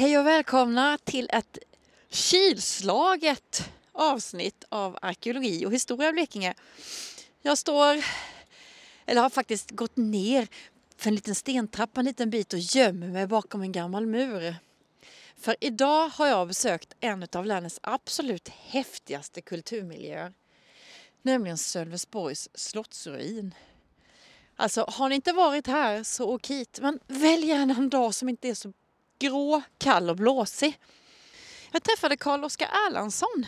Hej och välkomna till ett kylslaget avsnitt av arkeologi och historia Blekinge. Jag står, eller har faktiskt gått ner för en liten stentrappa en liten bit och gömmer mig bakom en gammal mur. För idag har jag besökt en av länets absolut häftigaste kulturmiljöer. Nämligen Sölvesborgs slottsruin. Alltså har ni inte varit här så åk hit. Men välj gärna en dag som inte är så grå, kall och blåsig. Jag träffade Carl-Oskar Erlandsson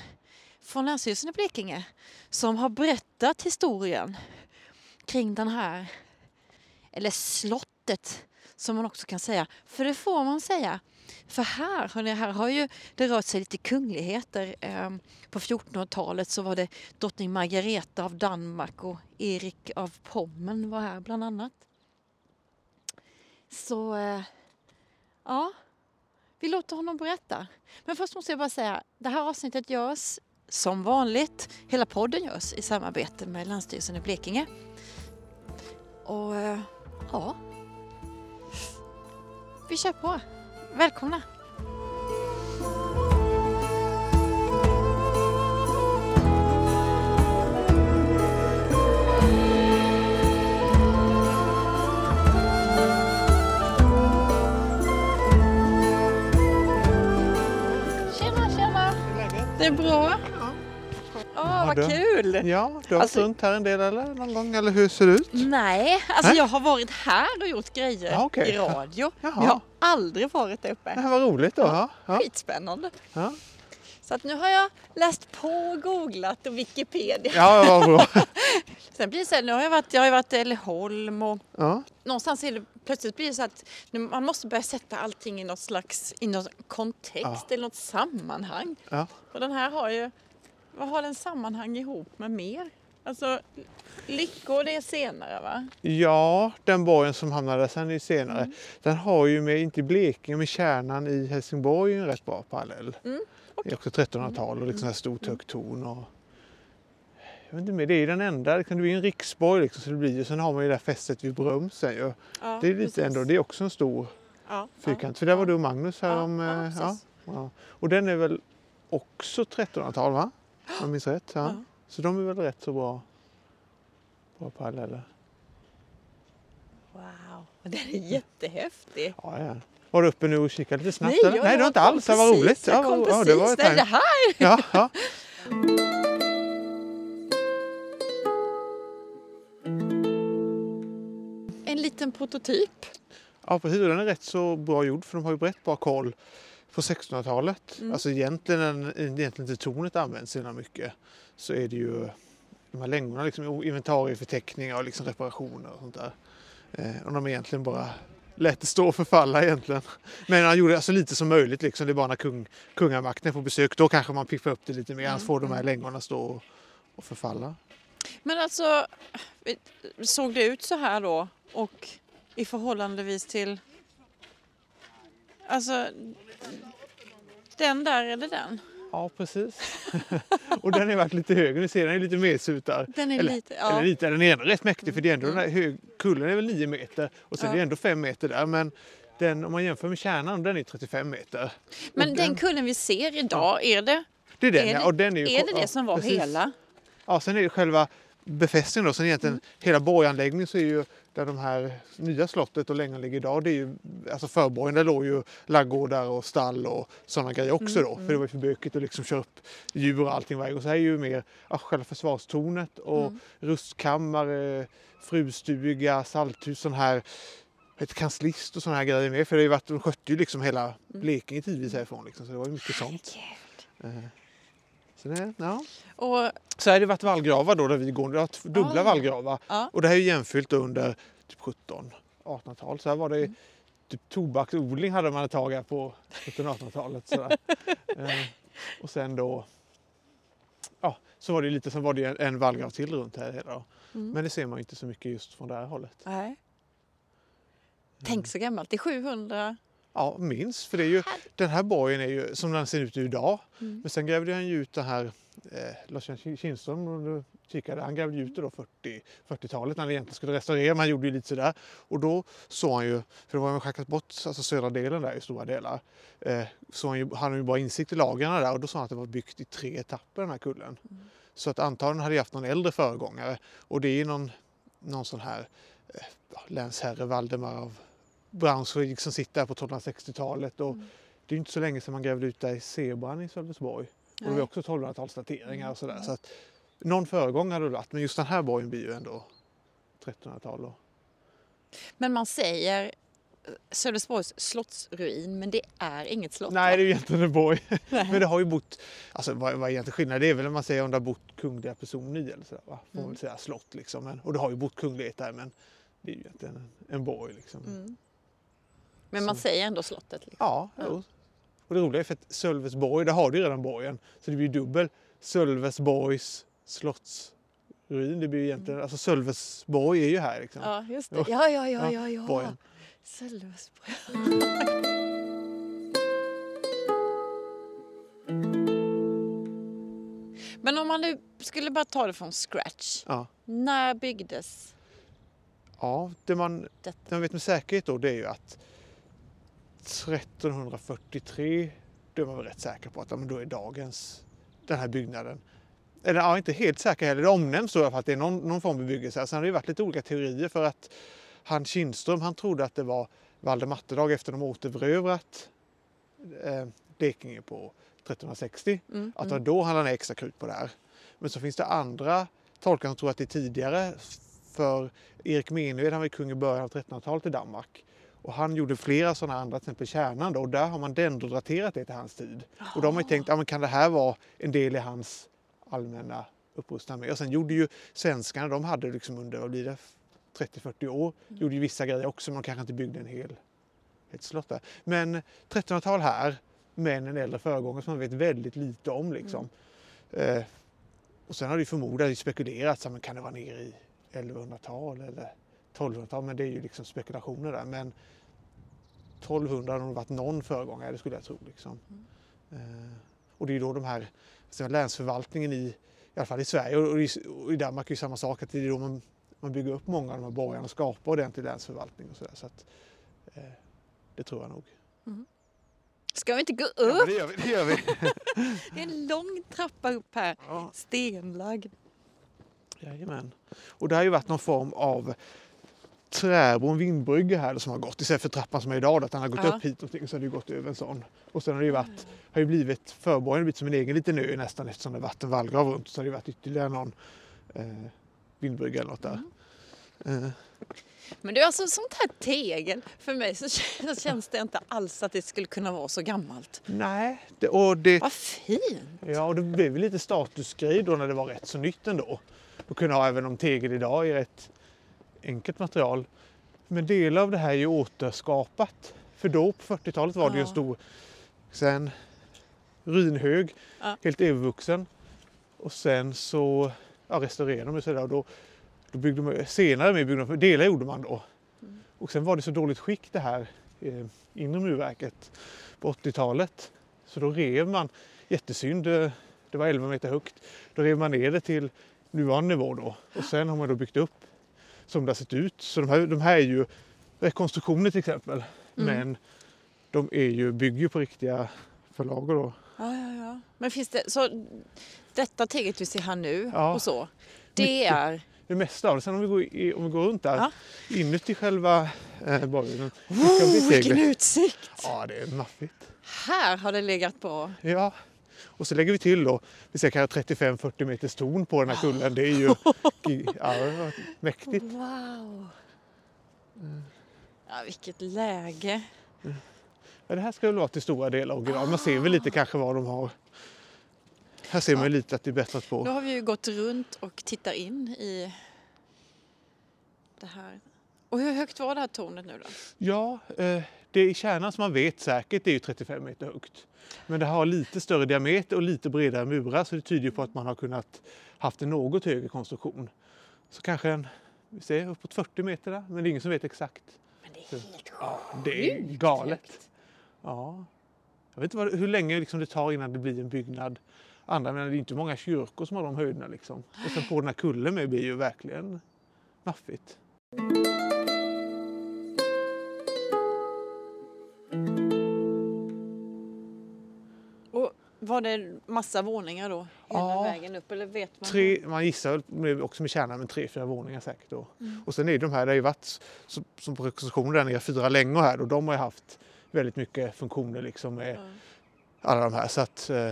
från Länsstyrelsen i Blekinge som har berättat historien kring den här, eller slottet som man också kan säga, för det får man säga. För här, hörni, här har ju det rört sig lite kungligheter. Ehm, på 1400-talet så var det drottning Margareta av Danmark och Erik av Pommern var här bland annat. Så eh, ja, vi låter honom berätta. Men först måste jag bara säga, det här avsnittet görs som vanligt, hela podden görs i samarbete med Länsstyrelsen i Blekinge. Och eh, ja, vi kör på. Välkomna! Det är bra. Åh, vad du- kul! Ja, du har Alltså- runt här en del eller någon gång eller hur ser det ut? Nej, alltså Nej? jag har varit här och gjort grejer Ja, okej. i radio. Jaha. Jag har aldrig varit där Det uppe. här var roligt då. Ja. Ja. Skitspännande. Ja. Så att nu har jag läst på och googlat och Wikipedia. ja, vad bra. Sen blir det så här, nu har jag varit, jag har varit i Älleholm och Ja. någonstans är det plötsligt blir det så att nu, man måste börja sätta allting i något slags i någon kontext Ja. eller något sammanhang. Ja. Och den här har ju, vad har den sammanhang ihop med mer? Alltså Lyckå det är senare va? ja, den borgen som hamnade sen i senare, Mm. den har ju med, inte Blekinge, men kärnan i Helsingborg en rätt bra parallell. Mm, Det är också 1300-tal och liksom här stort högt torn. Och, jag vet inte mer, det är ju den enda, det kan bli en riksborg liksom, så det blir ju, sen har man ju det där fästet vid Brömsen ju. Ja, Det är lite precis. ändå, det är också en stor ja, fyrkant. För där var du och Magnus här Ja, om... ja, eh, ja, ja. Och den är väl också 1300-tal va? Om jag minns rätt. Ja. Så de är väl rätt så bra, bra paralleller. Wow, den är jättehäftig. Ja, ja. Var du uppe nu och kikade lite snabbt? Nej, eller? Nej, det var inte alls. Det var precis, roligt. Jag kom ja, precis. det var det här Ja, ja. En liten prototyp. ja, precis. Den är rätt så bra gjord för de har ju rätt bra koll på 1600-talet. Mm. Alltså egentligen, egentligen inte tornet används så mycket. Så är det ju de här längorna, liksom, inventarieförteckningar och liksom reparationer och sånt där. Eh, och de egentligen bara lät stå och förfalla egentligen. Men han gjorde så lite som möjligt. Liksom. Det är bara när kung, kungamakten är på besök, då kanske man piffar upp det lite mer. Annars får de här längorna stå och, och förfalla. Men alltså, såg det ut så här då? Och i förhållandevis till... Alltså, den där eller den? Ja, precis. och den är varit lite högre. Ni ser den är lite medsutad. Den är eller, lite... Ja. Mm. eller lite, den är ändå rätt mäktig för det är ändå den här hög, kullen är väl 9 meter och sen Ja. är det ändå 5 meter där. Men den, om man jämför med kärnan, den är 35 meter. Men den den- kullen vi ser idag, är det Det är den är ja. Och den är, ju, är det, ja, det som var precis. hela? Ja, sen är det själva befästningen då. Sen egentligen Mm. hela borganläggningen så är ju där de här nya slottet och längorna ligger idag. Det är ju alltså förborgen. Där låg ju laggårdar och stall och sådana grejer också Mm, då. För det var ju för bökigt att liksom köra upp djur och allting varje gång. Så här är ju mer ja, själva försvarstornet och Mm. rustkammare, frustuga, salthus, sån här ett kanslist och såna här grejer med. För det har ju varit, de skötte ju liksom hela Mm. Blekinge tidvis härifrån. Liksom, så det var ju mycket sånt. Eh, Så det, ja. Och, Så har det varit vallgravar då där vi går. Det har dubbla Ah. vallgravar. ja. Och det här är jämfyllt under typ 17-1800-tal. Så här var det Mm. typ tobaksodling hade man ett tag här på 1700-1800-talet. sådär. eh, och sen då ja, så var det lite, sen var det en, en vallgrav till runt här hela. Mm. Men det ser man inte så mycket just från det här hållet. Nej. Tänk så gammalt, det är 700. Ja, minst. För det är ju, den här borgen är ju som den ser ut idag. Mm. Men sen grävde han ju ut den här eh, Lars Kindström, om du kikade. Han grävde ut det då 40, 40-talet när han egentligen skulle restaurera, men han gjorde ju lite sådär. Och då såg han ju, för det var ju schackat bort alltså södra delen där i stora delar, eh, så han, ju, han hade ju bara insikt i lagren där och då sa han att det var byggt i tre etapper den här kullen. Mm. Så att antagligen hade jag haft någon äldre föregångare och det är ju någon, någon sån här eh, länsherre Valdemar av Braunschweig som sitter här på 1260-talet och Mm. det är inte så länge sedan man grävde ut där i Zebran i Sölvesborg. Och det var också 1200-talsdateringar Mm. och sådär. Så att någon föregångare hade det varit, men just den här borgen blir ju ändå 1300-tal. då. Men man säger eh, Sölvesborgs slottsruin, men det är inget slott. Nej, det är ju egentligen en borg. Men det har ju bott, alltså vad, vad är egentligen skillnaden? Det är väl om man säger om det har bott kungliga personer i eller sådär va? Får man Mm. väl säga slott liksom. Men, och det har ju bott kunglighet där men det är ju egentligen en, en borg liksom. Mm. Men man Så. säger ändå slottet. Liksom. Ja, Ja. Och det roliga är för att Sölvesborg, där har du ju redan borgen. Så det blir dubbel Sölvesborgs slottsruin. Det blir ju egentligen, alltså Sölvesborg är ju här liksom. Ja, just det. Ja. Ja, ja, ja, Ja, borgen. Sölvesborg. Men om man nu skulle bara ta det från scratch. Ja. När byggdes Ja, det man, det man vet med säkerhet då det är ju att 1343 då är man väl rätt säker på att men då är dagens den här byggnaden. Eller ja, inte helt säker heller. Det omnämns då att det är någon, någon form av bebyggelse. Sen har det ju varit lite olika teorier för att han Kindström han trodde att det var Valdemattedag efter de återerövrat eh, Blekinge på 1360. Mm, Att det var mm. då han lade ner extra krut på det här. Men så finns det andra tolkare som tror att det är tidigare. För Erik Menved han var kung i början av 1300-talet i Danmark. Och han gjorde flera sådana andra, till exempel Kärnan då, och där har man dendrodaterat det till hans tid. Och då har man ju tänkt, ja, men kan det här vara en del i hans allmänna upprustning med? Och sen gjorde ju svenskarna, de hade liksom under, vad blir det, 30-40 år, Mm. gjorde ju vissa grejer också, de kanske inte byggde en hel, ett slott där. Men 1300-tal här, men en äldre föregångare som man vet väldigt lite om liksom. Eh, och sen har det ju förmodat, spekulerats, men kan det vara nere i 1100-tal eller 1200-tal, men det är ju liksom spekulationer där. Men 1200 har nog varit någon föregångare, det skulle jag tro. Liksom. Eh, och det är ju då de här så länsförvaltningen i, i alla fall i Sverige och i, och i Danmark är ju samma sak, att det är då man, man bygger upp många av de här borgarna och skapar ordentlig länsförvaltning och sådär. Så att, eh, det tror jag nog. Ska vi inte gå Ja, upp? det gör vi. Det gör vi. Det är en lång trappa upp här. Ja. Stenlagd. Jajamän. Och det har ju varit någon form av träbro, en vindbrygga här som har gått istället för trappan som är idag. Att den har gått Ja. upp hit och så har det gått över en sån. Och sen har det ju varit, har ju blivit förborgen blivit som en egen liten ö nästan eftersom det har varit en vallgrav runt. Så har det ju varit ytterligare någon eh, vindbrygga eller något där. Eh, Men är alltså sånt här tegel. För mig så kän- så känns det inte alls att det skulle kunna vara så gammalt. nej, det, och det, Vad fint! ja, och det blev lite statusgrej då när det var rätt så nytt ändå. Att kunna ha även om tegel idag är ett enkelt material. Men delar av det här är ju återskapat. För då på 40-talet var det ju en stor sen ruinhög, Ja. helt övervuxen. Och sen så ja, restaurerade de det sådär och då, då byggde man senare med byggde de, delar gjorde man då. Mm. Och sen var det så dåligt skick det här eh, inre murverket på 80-talet. Så då rev man, jättesynd, eh, det var 11 meter högt. Då rev man ner det till nuvarande nivå då. Och sen har man då byggt upp som det har sett ut. Så de här, de här är ju rekonstruktioner till exempel. Mm. Men de är ju, bygger ju på riktiga förlagor då. Ja, ja, ja. Men finns det... Så detta teglet vi ser här nu Ja. och så. Det Mycket. är... Det mesta av det. Sen om vi går, i, om vi går runt där, Ja. inuti själva eh, borgen. Oh, vilken utsikt! Ja, det är maffigt. Här har det legat på. Ja. Och så lägger vi till då, vi ser kanske 35-40 meters torn på den här kullen. Det är ju ja, mäktigt. Wow! Ja, vilket läge. Ja, det här ska väl vara till stora delar original. Man ser väl lite kanske vad de har. Här ser man ju lite att det är bättrat Nu på. har vi ju gått runt och tittar in i det här. Och hur högt var det här tornet nu då? Ja, eh, det i kärnan som man vet säkert är ju 35 meter högt. Men det har lite större diameter och lite bredare murar så det tyder på att man har kunnat haft en något högre konstruktion. Så kanske en, vi ser uppåt 40 meter där, men det är ingen som vet exakt. Men det är helt Ja, det är galet. Ja. Jag vet inte vad, hur länge liksom det tar innan det blir en byggnad andra, men det är inte många kyrkor som har de höjderna liksom. Och sen på den här kullen med blir ju verkligen maffigt. Var det massa våningar då? Hela Ja. vägen upp? Eller vet man? Tre, man gissar också med kärnan med tre, fyra våningar säkert då. Mm. Och sen är de här, det har ju varit så, som på rekonstruktionen nere, fyra längor här och de har ju haft väldigt mycket funktioner liksom med Ja. alla de här. Så att, eh,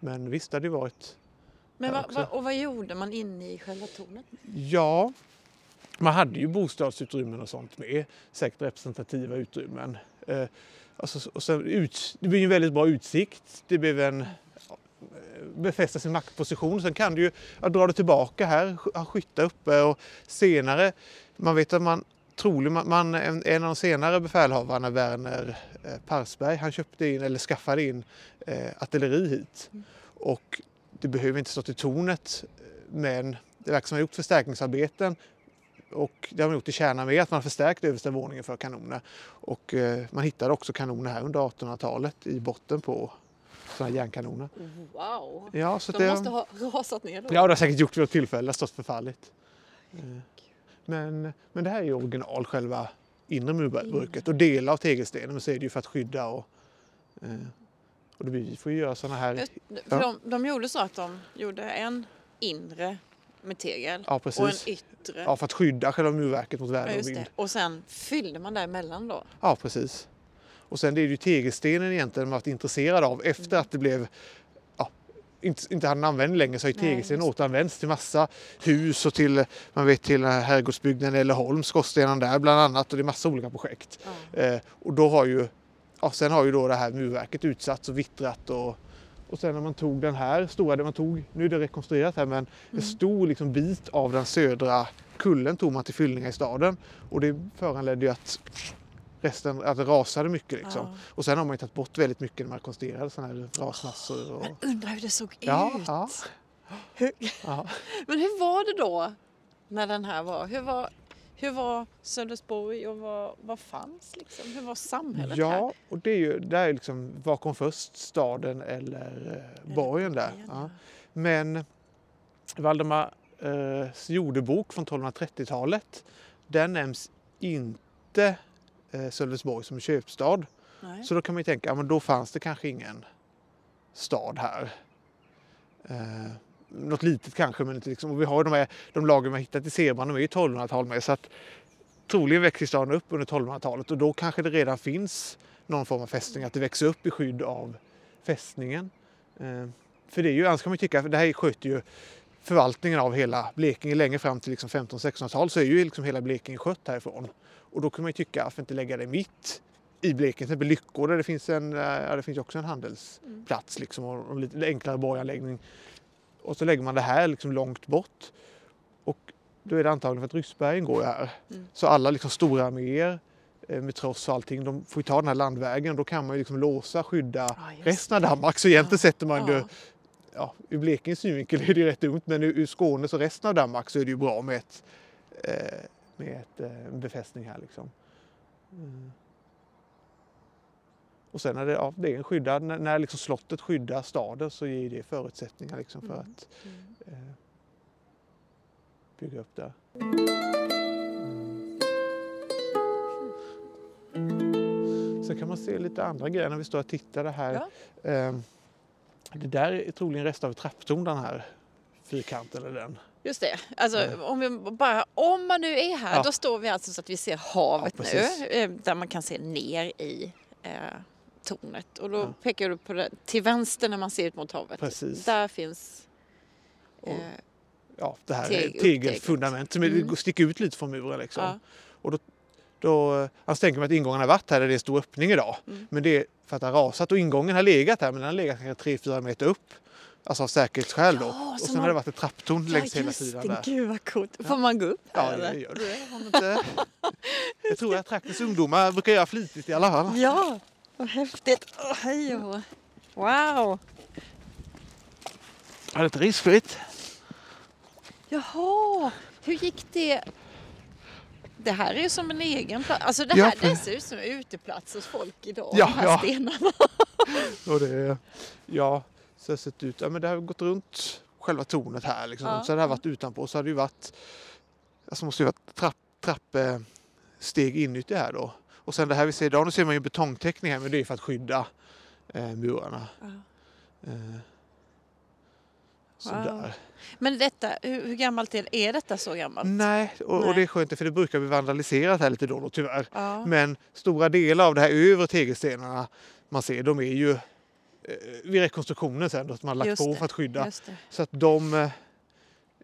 men visst, det hade ju varit Men också. vad, och vad gjorde man inne i själva tornet? Ja, man hade ju bostadsutrymmen och sånt med. Säkert representativa utrymmen. Eh, alltså, och sen ut, det blir en väldigt bra utsikt. Det blev en ja, befästa sin maktposition. Sen kan du ju ja, dra det tillbaka här, ha skyttar uppe och senare, man vet att man troligen, man, man, en, en av de senare befälhavarna, Werner eh, Parsberg, han köpte in eller skaffade in eh, artilleri hit. Mm. Och det behöver inte stå till tornet men det verkar som man har gjort förstärkningsarbeten och det har man gjort i kärnan med att man har förstärkt översta våningen för kanoner. Och eh, man hittade också kanoner här under 1800-talet i botten på sådana här järnkanoner. Wow! Ja, så De det, måste ha rasat ner då? ja, det har säkert gjort vid något tillfälle, stått förfallit. Men, men det här är ju original, själva inre murbruket och delar av tegelstenen, men så är det ju för att skydda och, eh, och vi får ju göra sådana här, Ja. de, de gjorde så att de gjorde en inre med tegel ja och en precis, yttre. ja, för att skydda själva murverket mot Ja, värme och vind. Och sen fyllde man däremellan då? Ja, precis. Och sen det är ju tegelstenen egentligen man varit intresserad av efter att det blev ja, inte, inte hade användning längre så har ju Nej, återanvänts till massa hus och till man vet till den här herrgårdsbyggnaden i Älleholm, skorstenen där bland annat och det är massa olika projekt. Ja. Eh, och då har ju, ja, sen har ju då det här murverket utsatts och vittrat och och sen när man tog den här stora, det man tog, nu är det rekonstruerat här, men Mm. en stor liksom bit av den södra kullen tog man till fyllningar i staden. Och det föranledde ju att resten, att det rasade mycket liksom. Ja. Och sen har man ju tagit bort väldigt mycket när man konstruerade sådana här rasmassor. Och... Men undrar hur det såg Ja, ut? ja. Hur, Ja. men hur var det då när den här var? Hur var, hur var Sölvesborg och vad, vad fanns liksom? Hur var samhället här? ja, och det är ju, där är liksom, vad kom först, staden eller eh, borgen där? Ja. Men Valdemar eh, jordebok från 1230-talet, där nämns inte eh, Sölvesborg som köpstad. Nej. Så då kan man ju tänka, ja, men då fanns det kanske ingen stad här. Eh, något litet kanske, men inte liksom. Och vi har de, här, de lager man hittat i Zebran, de är ju 1200-tal med. Så att troligen växer staden upp under 1200-talet och då kanske det redan finns någon form av fästning, att det växer upp i skydd av fästningen. Eh, för det är ju, annars kan man ju tycka, för det här sköter ju förvaltningen av hela Blekinge länge fram till liksom 1500-1600-tal så är ju liksom hela Blekinge skött härifrån. Och då kan man ju tycka, varför inte lägga det mitt i Blekinge, till exempel Lyckå där det finns, en, eh, ja, det finns också en handelsplats liksom, och en lite enklare borganläggning. Och så lägger man det här liksom långt bort. Och då är det antagligen för att Ryssbergen går ju här. Mm. Så alla liksom stora arméer eh, med tross och allting, de får ju ta den här landvägen då kan man ju liksom låsa, skydda just resten av Danmark. Så egentligen Ja, sätter man det, ja. ja, ur Blekinges synvinkel är det ju rätt dumt men ur, ur Skånes och resten av Danmark så är det ju bra med, ett, eh, med ett, eh, en befästning här liksom. Mm. Och sen när det, ja, det är en skyddad, när, när liksom slottet skyddar staden så ger det förutsättningar liksom för Mm. att Mm. eh, bygga upp där. Mm. Sen kan man se lite andra grejer när vi står och tittar det här. Ja. Ehm, det där är troligen rester av trapptorn den här fyrkanten eller den. Just det. Alltså, om, vi bara, om man nu är här, Ja. då står vi alltså så att vi ser havet Ja, nu. eh, Där man kan se ner i eh, tornet. Och då Ja. pekar du på det, till vänster när man ser ut mot havet. Precis. Där finns... Och- Eh, Ja, det här är tegelfundament som Mm. sticker ut lite från muren liksom. ja. Då, eh, alltså tänker man att ingången har varit här där det är en stor öppning idag. Mm. Men det är för att det har rasat och ingången har legat här men den har legat kanske 3-4 meter upp. Alltså av säkerhetsskäl då. Ja, och sen man- har det varit ett trapptorn längs ja, hela just sidan det. där. Gud vad coolt. Får man gå upp här Ja, eller? det gör det. Jag tror att traktens ungdomar brukar göra flitigt i alla fall. Ja, vad häftigt. Åh, hej och. Wow. Ja, det riskfritt. Jaha, hur gick det? Det här är ju som en egen plats. Alltså det Ja, här för- det ser ut som uteplats hos folk idag. Ja, de här ja. stenarna. Och det, ja, Så det har sett ut, ja men det har gått runt själva tornet här liksom. Ja, Så hade det här ja. varit utanpå så hade det ju varit, alltså måste ju varit trapp, trappsteg inuti här då. Och sen det här vi ser idag, nu ser man ju betongtäckning här men det är för att skydda eh, murarna. Ja. Eh, Wow. Men detta, hur, hur gammalt är det? Är detta så gammalt? Nej, och, och det är skönt för det brukar bli vandaliserat här lite då och då tyvärr. Ja. Men stora delar av det här övre tegelstenarna man ser, de är ju eh, vid rekonstruktionen sen att man har lagt på för att skydda. Så att de, eh,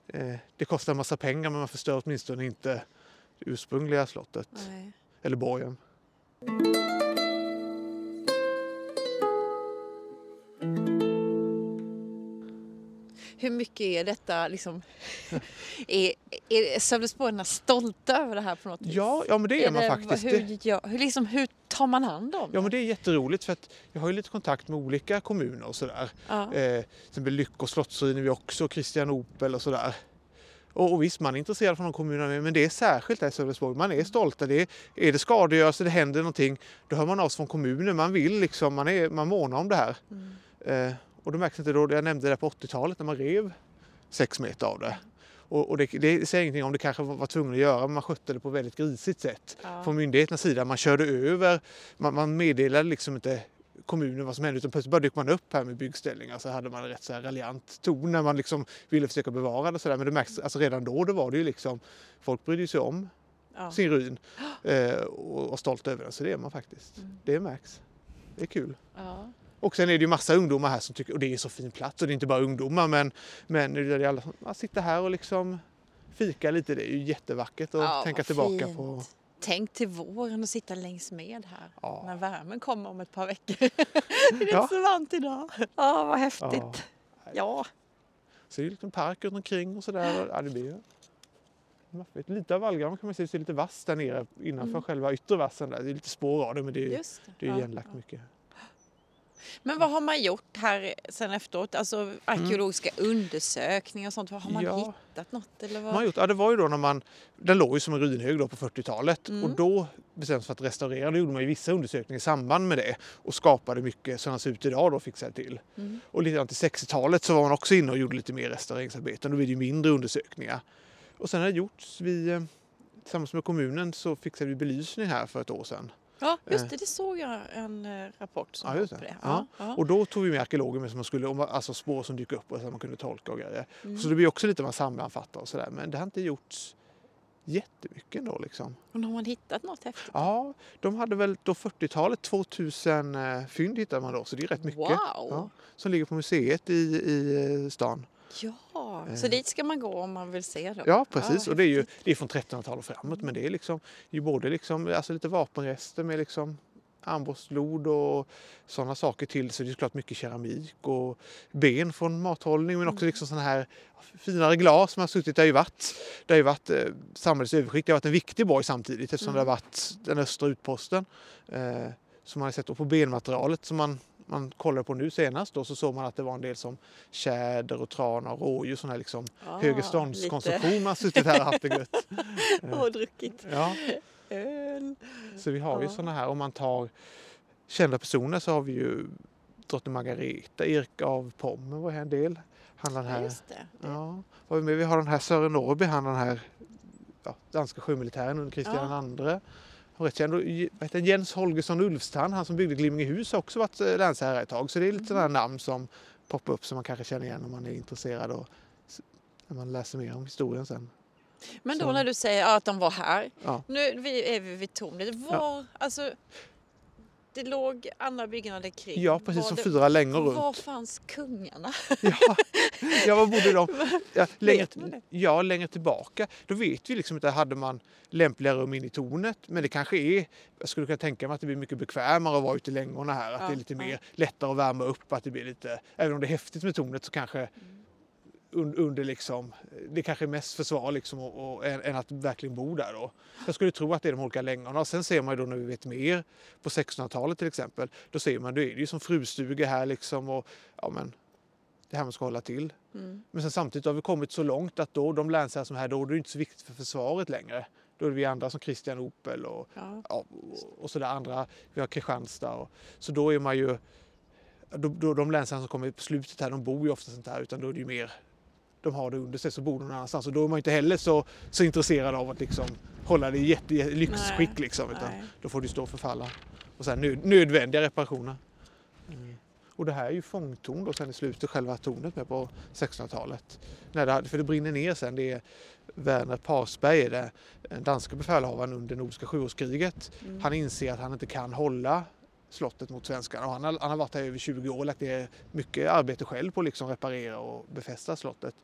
eh, det kostar en massa pengar men man förstör åtminstone inte det ursprungliga slottet Nej. eller borgen. Hur mycket är detta liksom... är, är Sölvesborgarna stolta över det här på något vis? Ja, ja men det är, man faktiskt. Hur, Det, ja, hur, liksom, hur tar man hand om ja men det är jätteroligt för att jag har ju lite kontakt med olika kommuner och sådär. Ja. Eh, till exempel Lyck och Slottsruin är vi också, Kristianopel och sådär. Och, och visst, man är intresserad från de kommunerna men det är särskilt där i Sölvesborg. Man är stolta. Det är, är det skadegörelse, det händer någonting, då hör man av sig från kommunen. Man vill liksom, man, är, man månar om det här. Mm. Eh, och då märks inte då, jag nämnde det på 80-talet när man rev sex meter av det. Och, och det, det säger ingenting om det kanske var, var tvungen att göra, men man skötte det på väldigt grisigt sätt. Ja. Från myndigheternas sida, man körde över, man, man meddelade liksom inte kommunen vad som hände utan plötsligt bara dök man upp här med byggställningar så hade man en rätt så här raljant ton när man liksom ville försöka bevara det sådär. Men det märks, alltså redan då, då var det ju liksom, folk brydde sig om Ja. sin ruin eh, och var stolt över den, så det är man faktiskt. Mm. Det märks. Det är kul. Ja. Och sen är det ju massa ungdomar här som tycker, och det är så fin plats och det är inte bara ungdomar men, men det är alla som man sitter här och liksom fika lite, det är ju jättevackert att Ja, tänka tillbaka fint. på. Tänk till våren och sitta längs med här. Ja. När värmen kommer om ett par veckor. det är Ja. så varmt idag. Ja, vad häftigt. Ja. Ja. Så det är en liten park runt omkring och sådär. Ja, det blir ju maffigt. Lite av vallgraven kan man se, det är lite vass där nere innanför Mm. själva yttre vassen. Där. Det är lite spår av det men det är, Just det. det är igenlagt ja. mycket. Men vad har man gjort här sen efteråt? Alltså arkeologiska undersökningar och sånt. Har man Mm. Ja. hittat något? Eller Man vad? har gjort, ja, det var ju då när man, den låg ju som en ruinhög då på 40-talet Mm. och då bestämdes för att restaurera. Då gjorde man ju vissa undersökningar i samband med det och skapade mycket som den ser ut idag då fixade till. Mm. Och lite till 60-talet så var man också inne och gjorde lite mer restaureringsarbeten. Då blev det ju mindre undersökningar. Och sen har det gjorts, vi, eh, tillsammans med kommunen så fixade vi belysning här för ett år sedan. Ja, just Eh. det. Det såg jag en eh, rapport som Ja, just på det. det. Ja. Ja. Och då tog vi med arkeologer med som man skulle, alltså spår som dyker upp och så man kunde tolka och grejer. Mm. Så det blir också lite man sammanfattar och sådär. Men det har inte gjorts jättemycket ändå liksom. Och har man hittat något häftigt? Ja, de hade väl då 40-talet 2000 eh, fynd hittade man då, så det är rätt mycket. Wow! Ja, som ligger på museet i, i stan. Ja, Eh. så dit ska man gå om man vill se dem? Ja, precis. och det är ju det är från 1300-talet och framåt, men det är liksom ju både liksom, alltså lite vapenrester med liksom armborstlod och sådana saker till. Så det är såklart mycket keramik och ben från mathållning men också liksom sådana här finare glas som har suttit. Det har ju varit, det har ju varit eh, samhällets överskikt. Det har varit en viktig borg samtidigt eftersom Mm. det har varit den östra utposten. Eh, som man har sett då på benmaterialet som man man kollade på nu senast då så såg man att det var en del som tjäder och trana och rådjur, sån här liksom Ah, högreståndskonsumtion man har suttit här och haft det gött. lite. Och druckit Ja, öl. så vi har ju Ja. såna här, om man tar kända personer så har vi ju drottning Margareta, Erik av Pommern var här en del. Han den Ja, här, just det. ja, vi? Vi har den här Sören Norrby, han den här ja, danska sjömilitären under Kristian II. Var rätt känd. Och heter han? Jens Holgersson Ulfstrand, han som byggde Glimmingehus har också varit eh, länsherre ett tag. Så det är lite sådana här namn som poppar upp som man kanske känner igen om man är intresserad och när man läser mer om historien sen. Men då Så- när du säger att de var här. Ja. Nu är vi vid tornet. Var, alltså, det låg andra byggnader kring. Ja, precis Var som det, fyra längor runt. Var fanns kungarna? Ja, ja vad bodde de? Ja, längre, ja, längre tillbaka. Då vet vi liksom inte, hade man lämpliga rum in i tornet? Men det kanske är, jag skulle kunna tänka mig att det blir mycket bekvämare att vara ute i längorna här. Att Ja, det är lite mer lättare att värma upp, att det blir lite, även om det är häftigt med tornet så kanske un, under liksom, det kanske är mest försvar liksom och, och, än, att verkligen bo där då. Jag skulle tro att det är de olika längorna. Och sen ser man ju då när vi vet mer, på 1600-talet till exempel, då ser man, då är det ju som frustuga här liksom och ja men, det här man ska hålla till. Mm. Men sen samtidigt har vi kommit så långt att då, de länsherrar som är här då, då är det inte så viktigt för försvaret längre. Då är det vi andra som Kristian Opel och, Ja. ja, och, och sådär andra. Vi har Kristianstad. Och, så då är man ju, då, då, de länsarna som kommer på slutet här, de bor ju oftast inte här utan då är det ju mer de har det under sig så bor de någon annanstans och då är man inte heller så, så intresserad av att liksom hålla det i jätte, jätte, lyxskick liksom utan Nej. då får det stå och förfalla. Och sen nöd, nödvändiga reparationer. Mm. Och det här är ju fångtorn då sen i slutet, själva tornet med på 1600-talet. När det, för det brinner ner sen, det är Werner Parsberg, den danska befälhavaren under Nordiska sjuårskriget. Mm. Han inser att han inte kan hålla slottet mot svenskarna. Och han, har, han har varit här i över 20 år och lagt ner mycket arbete själv på att liksom reparera och befästa slottet.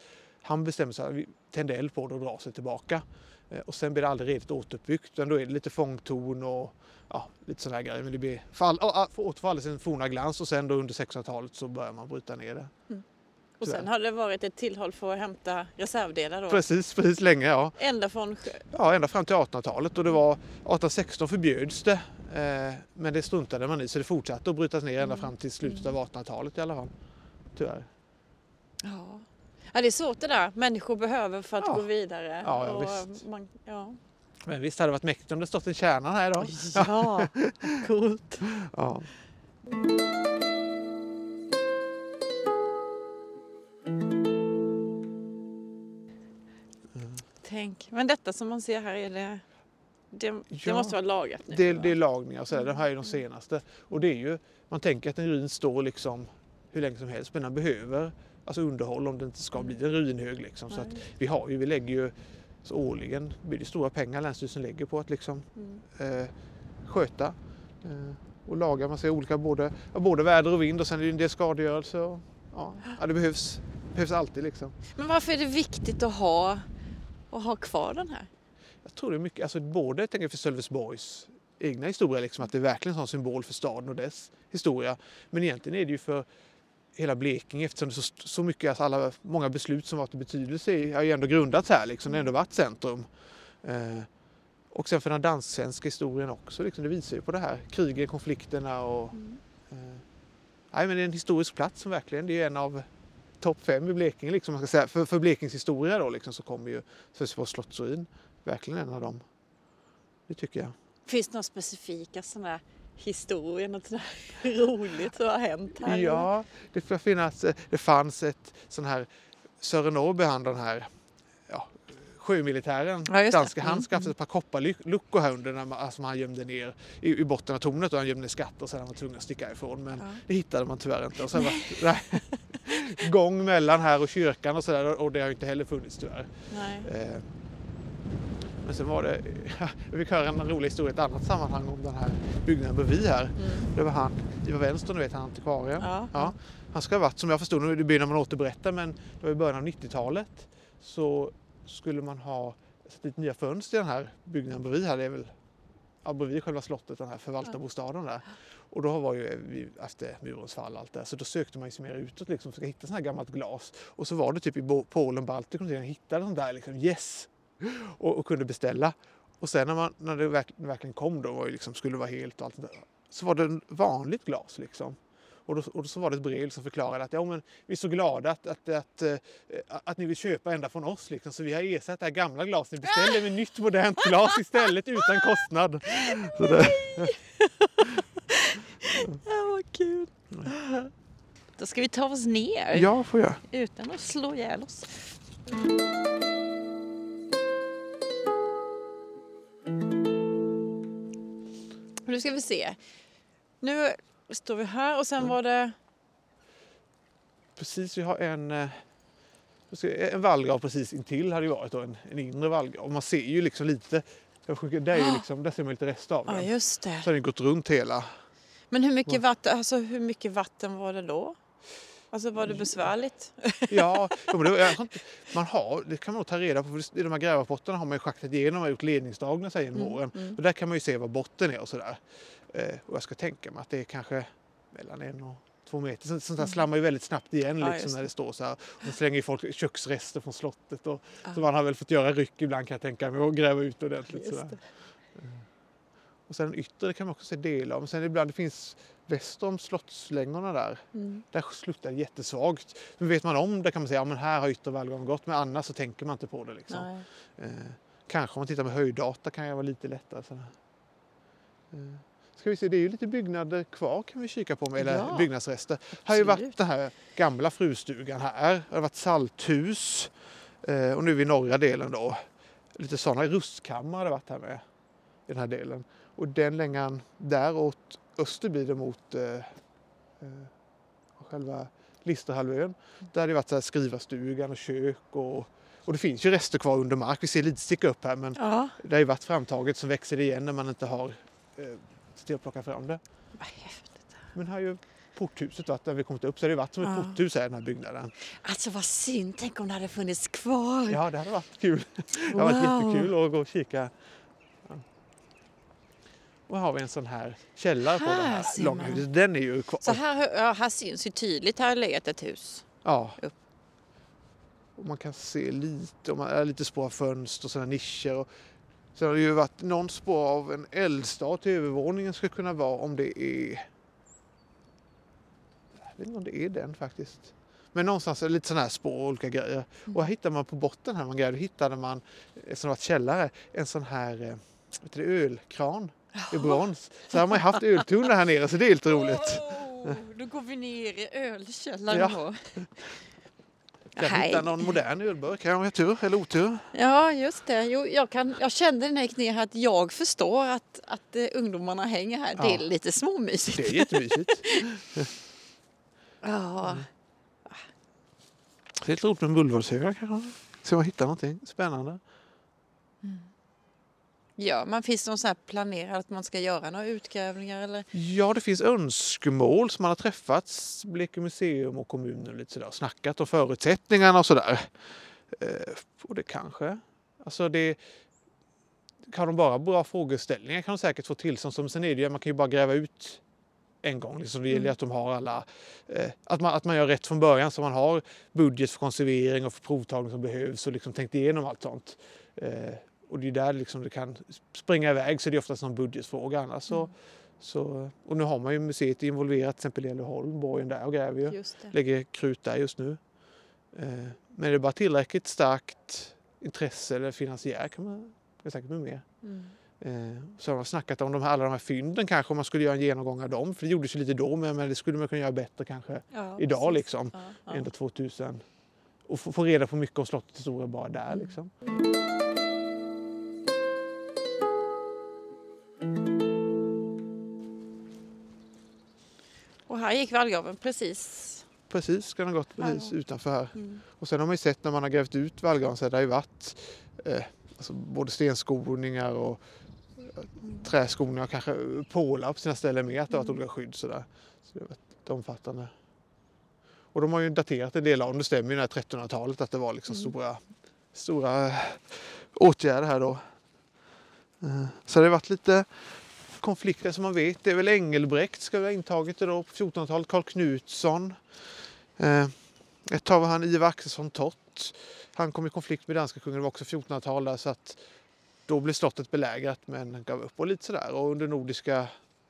Han bestämmer sig tända eld på det och dra sig tillbaka. Eh, Och sen blir det aldrig redigt återuppbyggt då är det lite fångtorn och ja, lite sådana grejer. Men det blir fall, ja, återfaller sin forna glans och sen då under 1600-talet så börjar man bryta ner det. Och sen Tyvärr. har det varit ett tillhåll för att hämta reservdelar då. Precis, precis länge ja. Ända från. Ja, ända fram till 1800-talet och det var 1816 förbjöds det. Eh, men det struntade man i så det fortsatte att brytas ner ända Mm. fram till slutet av 1800-talet i alla fall. Tyvärr. Ja. ja, det är svårt det där. Människor behöver för att Ja. gå vidare. Ja, ja, och visst. Man, ja. Men visst hade det varit mäktigt om det stått en kärna här idag. ja, coolt. Ja. Tänk. Men detta som man ser här är det... Det, det Ja. måste vara lagat nu. Det, det är lagningar och sådär. De här är de senaste. Och det är ju, man tänker att en ruin står liksom hur länge som helst men den behöver alltså underhåll om det inte ska bli en ruinhög liksom. Så att vi har ju, vi lägger ju så årligen blir det stora pengar Länsstyrelsen lägger på att liksom Mm. eh, sköta eh, och laga. Man ser olika både, både väder och vind och sen är det en del skadegörelse. Och, ja, ja, det behövs, behövs alltid liksom. Men varför är det viktigt att ha, att ha kvar den här? Jag tror det är mycket, alltså både jag tänker för Sölvesborgs egna historia, liksom, att det är verkligen en symbol för staden och dess historia. Men egentligen är det ju för hela Blekinge eftersom det är så, så mycket, alltså alla, många beslut som varit i betydelse har ju ändå grundats här, liksom, det har ändå varit centrum. Eh, och sen för den dansk-svenska historien också, liksom, det visar ju på det här, krigen, konflikterna och... Eh, nej men det är en historisk plats som verkligen, det är en av topp fem i Blekinge liksom, man ska säga. För, för Blekinges historia då liksom, så kommer ju Sölvesborgs slottsruin verkligen en av dem. Det tycker jag. Finns det några specifika sådana historier, något sådär roligt som har hänt här? Ja, det, får finnas, det fanns ett sån här Sören Norrby, han den här ja, sjömilitären, Ja, danska, han Mm, skaffade ett par kopparluckor här under man, alltså han gömde ner i, i botten av tornet och han gömde skatter och sen var han tvungen att sticka ifrån. Men Ja. det hittade man tyvärr inte. Och sen var, nej, gång mellan här och kyrkan och sådär och det har inte heller funnits tyvärr. Nej. Eh, Men sen var det, jag fick höra en rolig historia i ett annat sammanhang om den här byggnaden bredvid här. Mm. Det var han, Ivar Vänster, du vet han antikvarien. Ja. Ja, han ska ha varit, som jag förstod, nu blir det när man återberättar, men det var i början av 90-talet så skulle man ha satt dit nya fönster i den här byggnaden bredvid här. Det är väl ja, bredvid själva slottet, den här förvaltarbostaden där. Och då var ju efter murens fall allt det så då sökte man ju sig mer utåt liksom, för att hitta sånt här gammalt glas. Och så var det typ i Polen, Baltikum, jag hittade sånt där liksom, yes! Och, och kunde beställa. Och sen när, man, när det verk, verkligen kom då, ju liksom, skulle vara helt och allt där, så var det vanligt glas liksom. Och då, och då så var det ett brev som förklarade att ja, men vi är så glada att, att, att, eh, att ni vill köpa ända från oss. Liksom. Så vi har ersatt det här gamla glaset. Ni beställer med nytt modernt glas istället utan kostnad. Så det, Ja, vad kul. Då ska vi ta oss ner ja, får jag. utan att slå ihjäl oss. Nu ska vi se. Nu står vi här och sen var det... Precis, vi har en, eh, en vallgrav precis intill hade ju varit då, en, en inre vallgrav. Man ser ju liksom lite, jag skickar, där, är ju liksom, där ser man lite rester av Ja, den. just det. Så har den gått runt hela. Men hur mycket vatten, alltså, hur mycket vatten var det då? Alltså var det besvärligt? Ja, det, man har, det kan man nog ta reda på. För I de här grävrapporterna har man ju schaktat igenom och gjort ledningsdragningar här genom Mm, åren. mm. Och där kan man ju se var botten är och sådär. Eh, och jag ska tänka mig att det är kanske mellan en och två meter. Så, sånt där slammar ju väldigt snabbt igen Mm. Ja, liksom, just när det. det står så här. Och slänger ju folk köksrester från slottet. Och, Ja. Så man har väl fått göra ryck ibland kan jag tänka mig och gräva ut ordentligt. Just Sådär. det. Och sen yttre kan man också se delar av. Men sen ibland det finns väster om slottslängorna där. Mm. Där sluttar det jättesvagt. Men vet man om det kan man säga, ja men här har yttre vallgraven gått. Men annars så tänker man inte på det liksom. Eh, kanske om man tittar med höjddata kan det vara lite lättare. Så. Eh, Ska vi se, det är ju lite byggnader kvar kan vi kika på med, eller Ja, byggnadsrester. Här har ju varit absolut. den här gamla frustugan här. Det har varit salthus. Eh, och nu är vi i norra delen då. Lite sådana rustkammare har det varit här med. I den här delen. Och den längan där åt öster blir det mot eh, eh, själva Listerhalvön. Där har det varit så här skrivarstugan och kök och, och det finns ju rester kvar under mark. Vi ser lite sticka upp här men Ja. det har ju varit framtaget så växer det igen när man inte har eh, till att plocka fram det. Vad häftigt. Men här ju porthuset varit där vi kommit upp så har det varit som ett Ja. porthus här i den här byggnaden. Alltså vad synd, tänk om det hade funnits kvar. Ja, det hade varit kul. Det har varit Wow. jättekul att gå och kika. Och här har vi en sån här källare på det Här här långhuset. Den är ju kvar. Så här, ja, här syns ju tydligt, här har legat ett hus. Ja. upp. Och man kan se lite, om man är lite spår av fönster och sådana nischer. Och sen har det ju varit någon spår av en eldstad till övervåningen ska kunna vara om det är... Jag vet inte om det är den faktiskt. Men någonstans är det lite sådana här spår och olika grejer. Och här hittar man på botten här, man grejer, hittade man, eftersom det varit källare, en sån här eh, vet du, ölkran i brons. Så har man haft öltunnor här nere så det är lite roligt. Oh, då går vi ner i ölkällaren Ja. då. Kanske hitta någon modern ölburk här om har tur eller otur. Ja, just det. Jo, jag, kan, jag kände när jag gick ner här att jag förstår att, att eh, ungdomarna hänger här. Det är Ja. lite småmysigt. Det är jättemysigt. Ja. Det är lite roligt med mullvadshögar kanske. Se om man hittar någonting spännande. Ja, man finns det någon sån här planerad att man ska göra några utgrävningar eller? Ja, det finns önskemål som man har träffats, Blekinge museum och kommunen lite sådär, snackat om förutsättningarna och sådär. Eh, och det kanske, alltså det kan de bara bra frågeställningar kan de säkert få tillstånd som. Sen är det ju, man kan ju bara gräva ut en gång. Liksom det gäller ju att de har alla, eh, att, man, att man gör rätt från början så man har budget för konservering och för provtagning som behövs och liksom tänkt igenom allt sånt. Eh, och det är där liksom det kan springa iväg så det är oftast någon budgetfråga annars så, så och nu har man ju museet involverat till exempel i Älvholm, borgen där och gräver ju. Lägger krut där just nu. Eh, men är det bara tillräckligt starkt intresse eller finansiär kan man kan säkert bli mer. Mm. Eh, så har man snackat om de här, alla de här fynden kanske, om man skulle göra en genomgång av dem. För det gjordes ju lite då, men, men det skulle man kunna göra bättre kanske Ja, idag precis. liksom. Ja, ja. Ändå 2000. Och få, få reda på mycket om slottets historia bara där Mm. liksom. Och gick vallgraven precis. Precis, den ha gått precis Ja. utanför här. Mm. Och sen har man ju sett när man har grävt ut vallgraven så har det ju varit eh, alltså både stenskoningar och eh, träskoningar och kanske pålar på sina ställen med att det har varit Mm. olika skydd sådär. Så det har varit omfattande. Och de har ju daterat en del av dem. Det stämmer ju det här 1300-talet att det var liksom Mm. stora, stora åtgärder här då. Eh, Så det har varit lite konflikter som man vet. Det är väl Engelbrekt ska ha intagit det då på 1400-talet. Karl Knutsson. Eh, ett tag var han Ivar Axelsson Tott. Han kom i konflikt med danska kungen, det var också 1400-tal där, så att då blev slottet belägrat men gav upp och lite sådär. Och under nordiska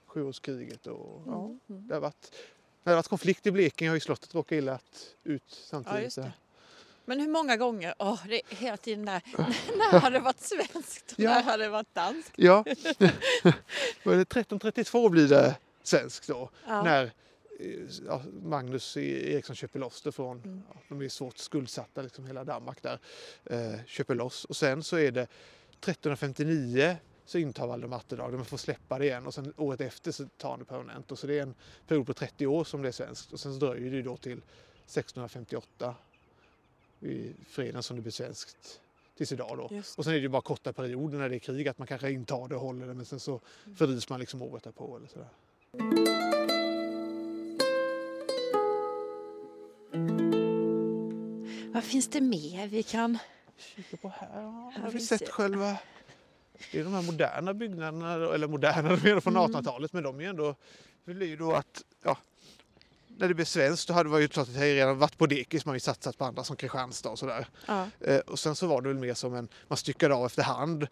sjuårskriget och ja, Mm. Det har varit när det har varit konflikt i Blekinge har ju slottet råkat illa ut samtidigt. Ja. Men hur många gånger? Åh, det är hela tiden där. när har det varit svenskt och Ja. när har det varit danskt? Ja, Vad är det 1332 blir det svenskt då. Ja. När eh, ja, Magnus E- Eriksson köper loss det från, Mm. de är svårt skuldsatta, liksom hela Danmark där, eh, köper loss. Och sen så är det 1359 så intar Valdemar Atterdag, man får släppa det igen och sen året efter så tar han det permanent. Och så det är en period på 30 år som det är svenskt och sen så dröjer det ju då till 1658 i freden som det blir svenskt tills idag då. Och sen är det ju bara korta perioder när det är krig att man kanske intar det och håller det men sen så fördrivs man liksom året därpå eller sådär. Vad finns det mer vi kan... Kika på här, ja, Här har vi sett det. själva det är de här moderna byggnaderna, eller moderna de menar från Mm. 1800-talet men de är ju ändå, det blir ju då att, ja, när det blev svenskt då hade det ju klart att det redan varit på dekis, man har ju satsat på andra som Kristianstad och sådär. Ja. Eh, och sen så var det väl mer som en, man styckade av efterhand.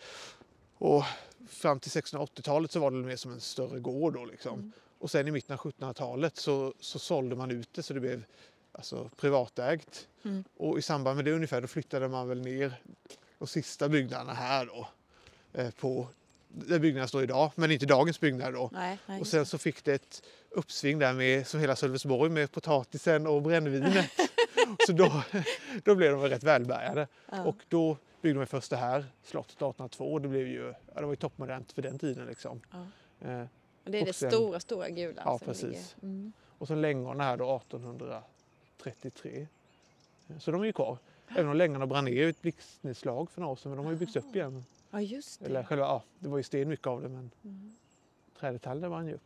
Och fram till 1680-talet så var det mer som en större gård då liksom. Mm. Och sen i mitten av 1700-talet så, så sålde man ut det så det blev alltså, privatägt. Mm. Och i samband med det ungefär då flyttade man väl ner de sista byggnaderna här då. Eh, på där byggnaden står idag, men inte dagens byggnad då. Nej, nej, Och sen så fick det ett uppsving där med, som hela Sölvesborg med potatisen och brännvinet. så då, då blev de rätt välbärgade. Ja. Och då byggde de först det här slottet 1802. Det, blev ju, ja, det var ju toppmodernt för den tiden. Liksom. Ja. Eh, Och det är och det sen- stora, stora gula. Ja, precis. Mm. och sen längorna här då 1833. Eh, Så de är ju kvar. Även om längorna brann ner i ett blixtnedslag för några år sedan, men de har ju byggts upp igen. Ja, just det. Eller själva, ja, det var ju sten mycket av det, men Mm. trädetaljer brann ju upp.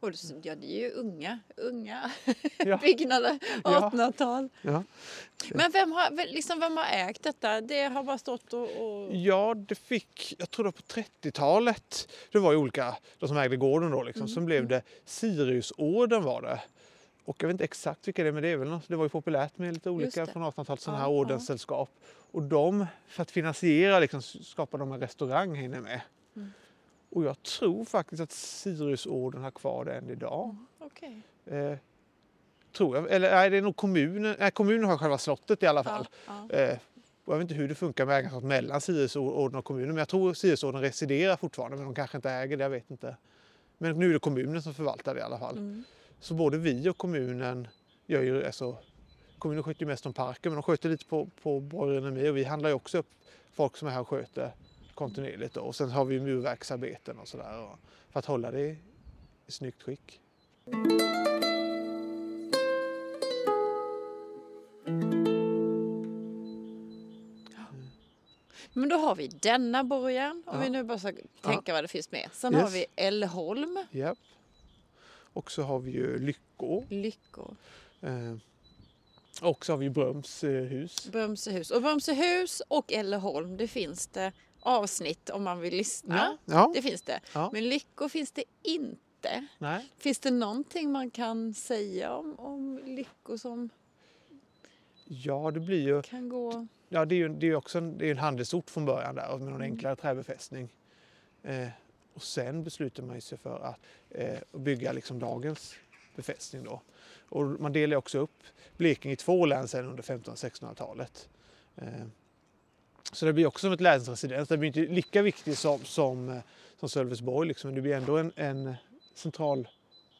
Och det, ja, det är ju unga, unga Ja. byggnader, Ja. 1800-tal. Ja. Men vem har, liksom, vem har ägt detta? Det har bara stått och... och... Ja, det fick, jag tror det var på 30-talet. Det var ju olika, de som ägde gården då liksom. Sen blev det Siriusorden var det. Och jag vet inte exakt vilka det är, men det är väl något, det var ju populärt med lite olika från 1800-talet sådana här ja. ordenssällskap. Och de, för att finansiera liksom, skapade de en restaurang här inne med. Mm. Och jag tror faktiskt att Siriusorden har kvar det än idag. Okej. Eh, tror jag. Eller nej, det är nog kommunen. Nej, kommunen har själva slottet i alla fall. Ja, ja. Eh, jag vet inte hur det funkar med ägarskap mellan Siriusorden och kommunen. Men jag tror Siriusorden residerar fortfarande. Men de kanske inte äger det, jag vet inte. Men nu är det kommunen som förvaltar det i alla fall. Mm. Så både vi och kommunen gör ju, alltså, kommunen sköter ju mest om parken men de sköter lite på, på Borg Renommé och vi handlar ju också upp folk som är här och sköter kontinuerligt. Då. Och sen har vi murverksarbeten och sådär för att hålla det i, snyggt skick. Men då har vi denna borgen, om Ja. vi nu bara ska tänka vad det finns med. Sen Yes. har vi Ellholm, Japp. Och så har vi ju Lyckå. Lyckor, Eh, och så har vi Bröms eh, hus. Brömsehus. Och Brömsehus och Ellholm, det finns det avsnitt om man vill lyssna. Ja, Det finns det. Ja. Men Lyckor finns det inte. nej. Finns det någonting man kan säga om, om Lyckor som Ja, det blir ju... kan gå... Ja, det är ju det är också en, det är en handelsort från början där med någon Mm. enklare träbefästning. Eh, och sen beslutar man sig för att eh, bygga liksom dagens befästning då. Och man delar också upp Blekinge i två län sen under 1500-1600-talet. Eh, så det blir också som ett länsresidens. Det blir inte lika viktigt som, som, eh, som Sölvesborg liksom, men det blir ändå en, en central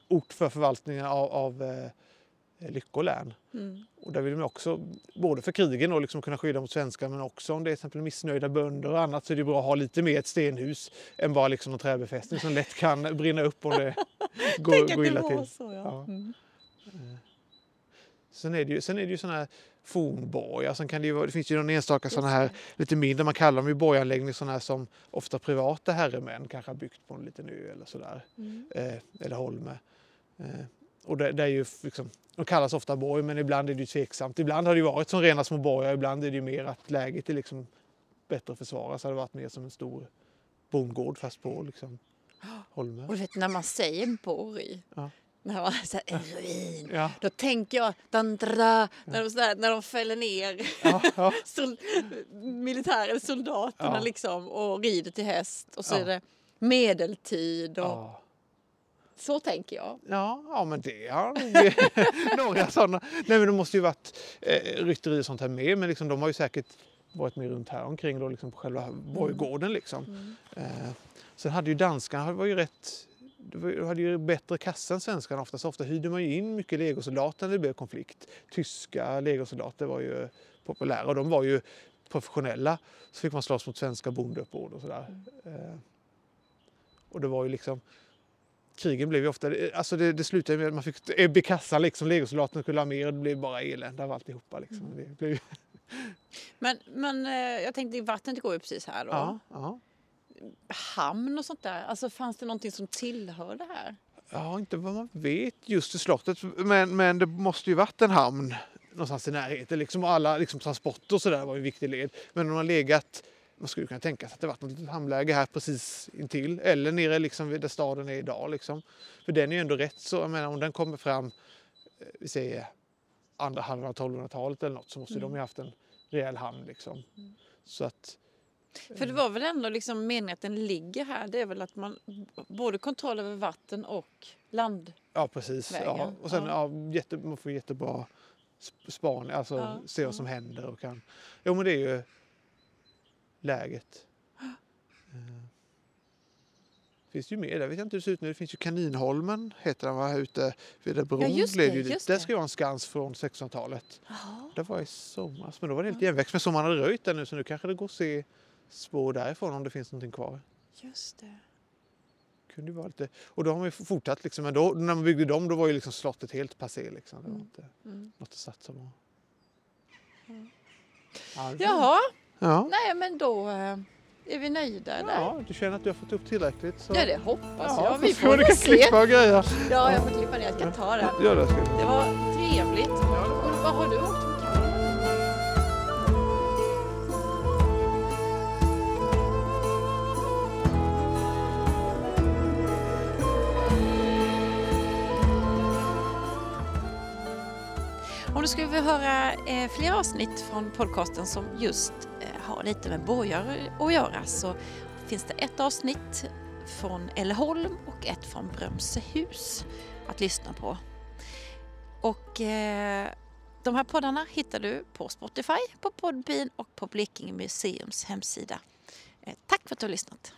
ort för förvaltningen av, av eh, eh, Lyckå län. Mm. Och där vill man också, både för krigen och liksom kunna skydda mot svenskar men också om det är exempel missnöjda bönder och annat så är det bra att ha lite mer ett stenhus än bara liksom någon träbefästning som lätt kan brinna upp om det Tänk går, att går illa till. så, ja. Ja. Mm. Sen är det ju, sen är det ju sådana här fornborgar. Sen kan det, ju, det finns ju någon enstaka sådana här lite mindre, man kallar dem ju borganläggningar sådana här som ofta privata herremän kanske har byggt på en liten ö eller sådär. Mm. eh, eller Holme. Eh, och det, det är ju liksom, de kallas ofta borg men ibland är det ju tveksamt. Ibland har det varit som rena små borgar, ibland är det ju mer att läget är liksom bättre att försvara. Så har det varit mer som en stor bondgård fast på liksom Holme. Och vet när man säger borg, Ja. när man säger en ruin, Ja, då tänker jag dandra, när, de, sådär, när de fäller ner ja, sol, militärer, soldaterna liksom och rider till häst och så är det medeltid och. Så tänker jag. Ja, ja men det har nog några sådana. Nej men det måste ju varit eh, rytteri och sånt här med men liksom, de har ju säkert varit med runt här omkring då liksom på själva borggården liksom. Mm. Eh, sen hade ju danskarna var ju rätt de hade ju bättre kassa än svenskarna ofta. Så ofta hyrde man ju in mycket legosoldater när det blev konflikt. Tyska legosoldater var ju populära och de var ju professionella. Så fick man slåss mot svenska bondeuppbåd och sådär. Eh, och det var ju liksom krigen blev ju ofta, alltså det, det slutade med att man fick ebba i kassan liksom. Legosoldaterna skulle ha mer och det blev bara elände av alltihopa liksom. Det blev, Men, men eh, jag tänkte vattnet går ju precis här då. ja, ja. Hamn och sånt där, alltså fanns det någonting som tillhör det här? Ja, inte vad man vet just i slottet. Men, men det måste ju varit en hamn någonstans i närheten. Liksom alla liksom, transporter och sådär var en viktig led. Men man har legat, man skulle kunna tänka sig att det varit något litet hamnläge här precis intill. Eller nere liksom där staden är idag. Liksom. För den är ju ändå rätt så, jag menar om den kommer fram, eh, vi säger andra halvan av 1200-talet eller något så måste de ju haft en rejäl hamn liksom. Så att, För det var väl ändå liksom meningen att den ligger här. Det är väl att man både kontroll över vatten och land. Ja precis. Ja. Och sen Ja. ja. jätte, man får jättebra sp- spaning, alltså Ja, se vad som händer och kan... Jo men det är ju läget. Eh, finns ju mer, där vet jag inte hur det ser ut nu. Det finns ju Kaninholmen, heter den va, här ute vid där bron Ja, just det, ju just Där det. ska ju vara en skans från 1600-talet. Jaha. Det var i somras, men då var det helt igenväxt. Men som man hade röjt den nu så nu kanske det går att se spår därifrån om det finns någonting kvar. Just det. Kunde ju vara lite... Och då har man ju fortsatt liksom, men då, när man byggde dem då var ju liksom slottet helt passé liksom. Det var Mm. inte Mm. något att satsa på. Mm. Ja, det- Jaha, Ja. nej men då eh, är vi nöjda där. ja, du känner att du har fått upp tillräckligt? Så... Ja, det hoppas Ja, jag. Vi får väl kan se. klippa och grejer. Ja, jag får klippa ner. Jag ska ta det. Ja, det ska du. Det var trevligt. Och vad har du åkt med? Om du skulle vilja höra eh, fler avsnitt från podcasten som just har lite med borgar att göra så finns det ett avsnitt från Elleholm och ett från Brömsehus att lyssna på. Och eh, de här poddarna hittar du på Spotify, på Podbean och på Blekinge Museums hemsida. Eh, tack för att du har lyssnat.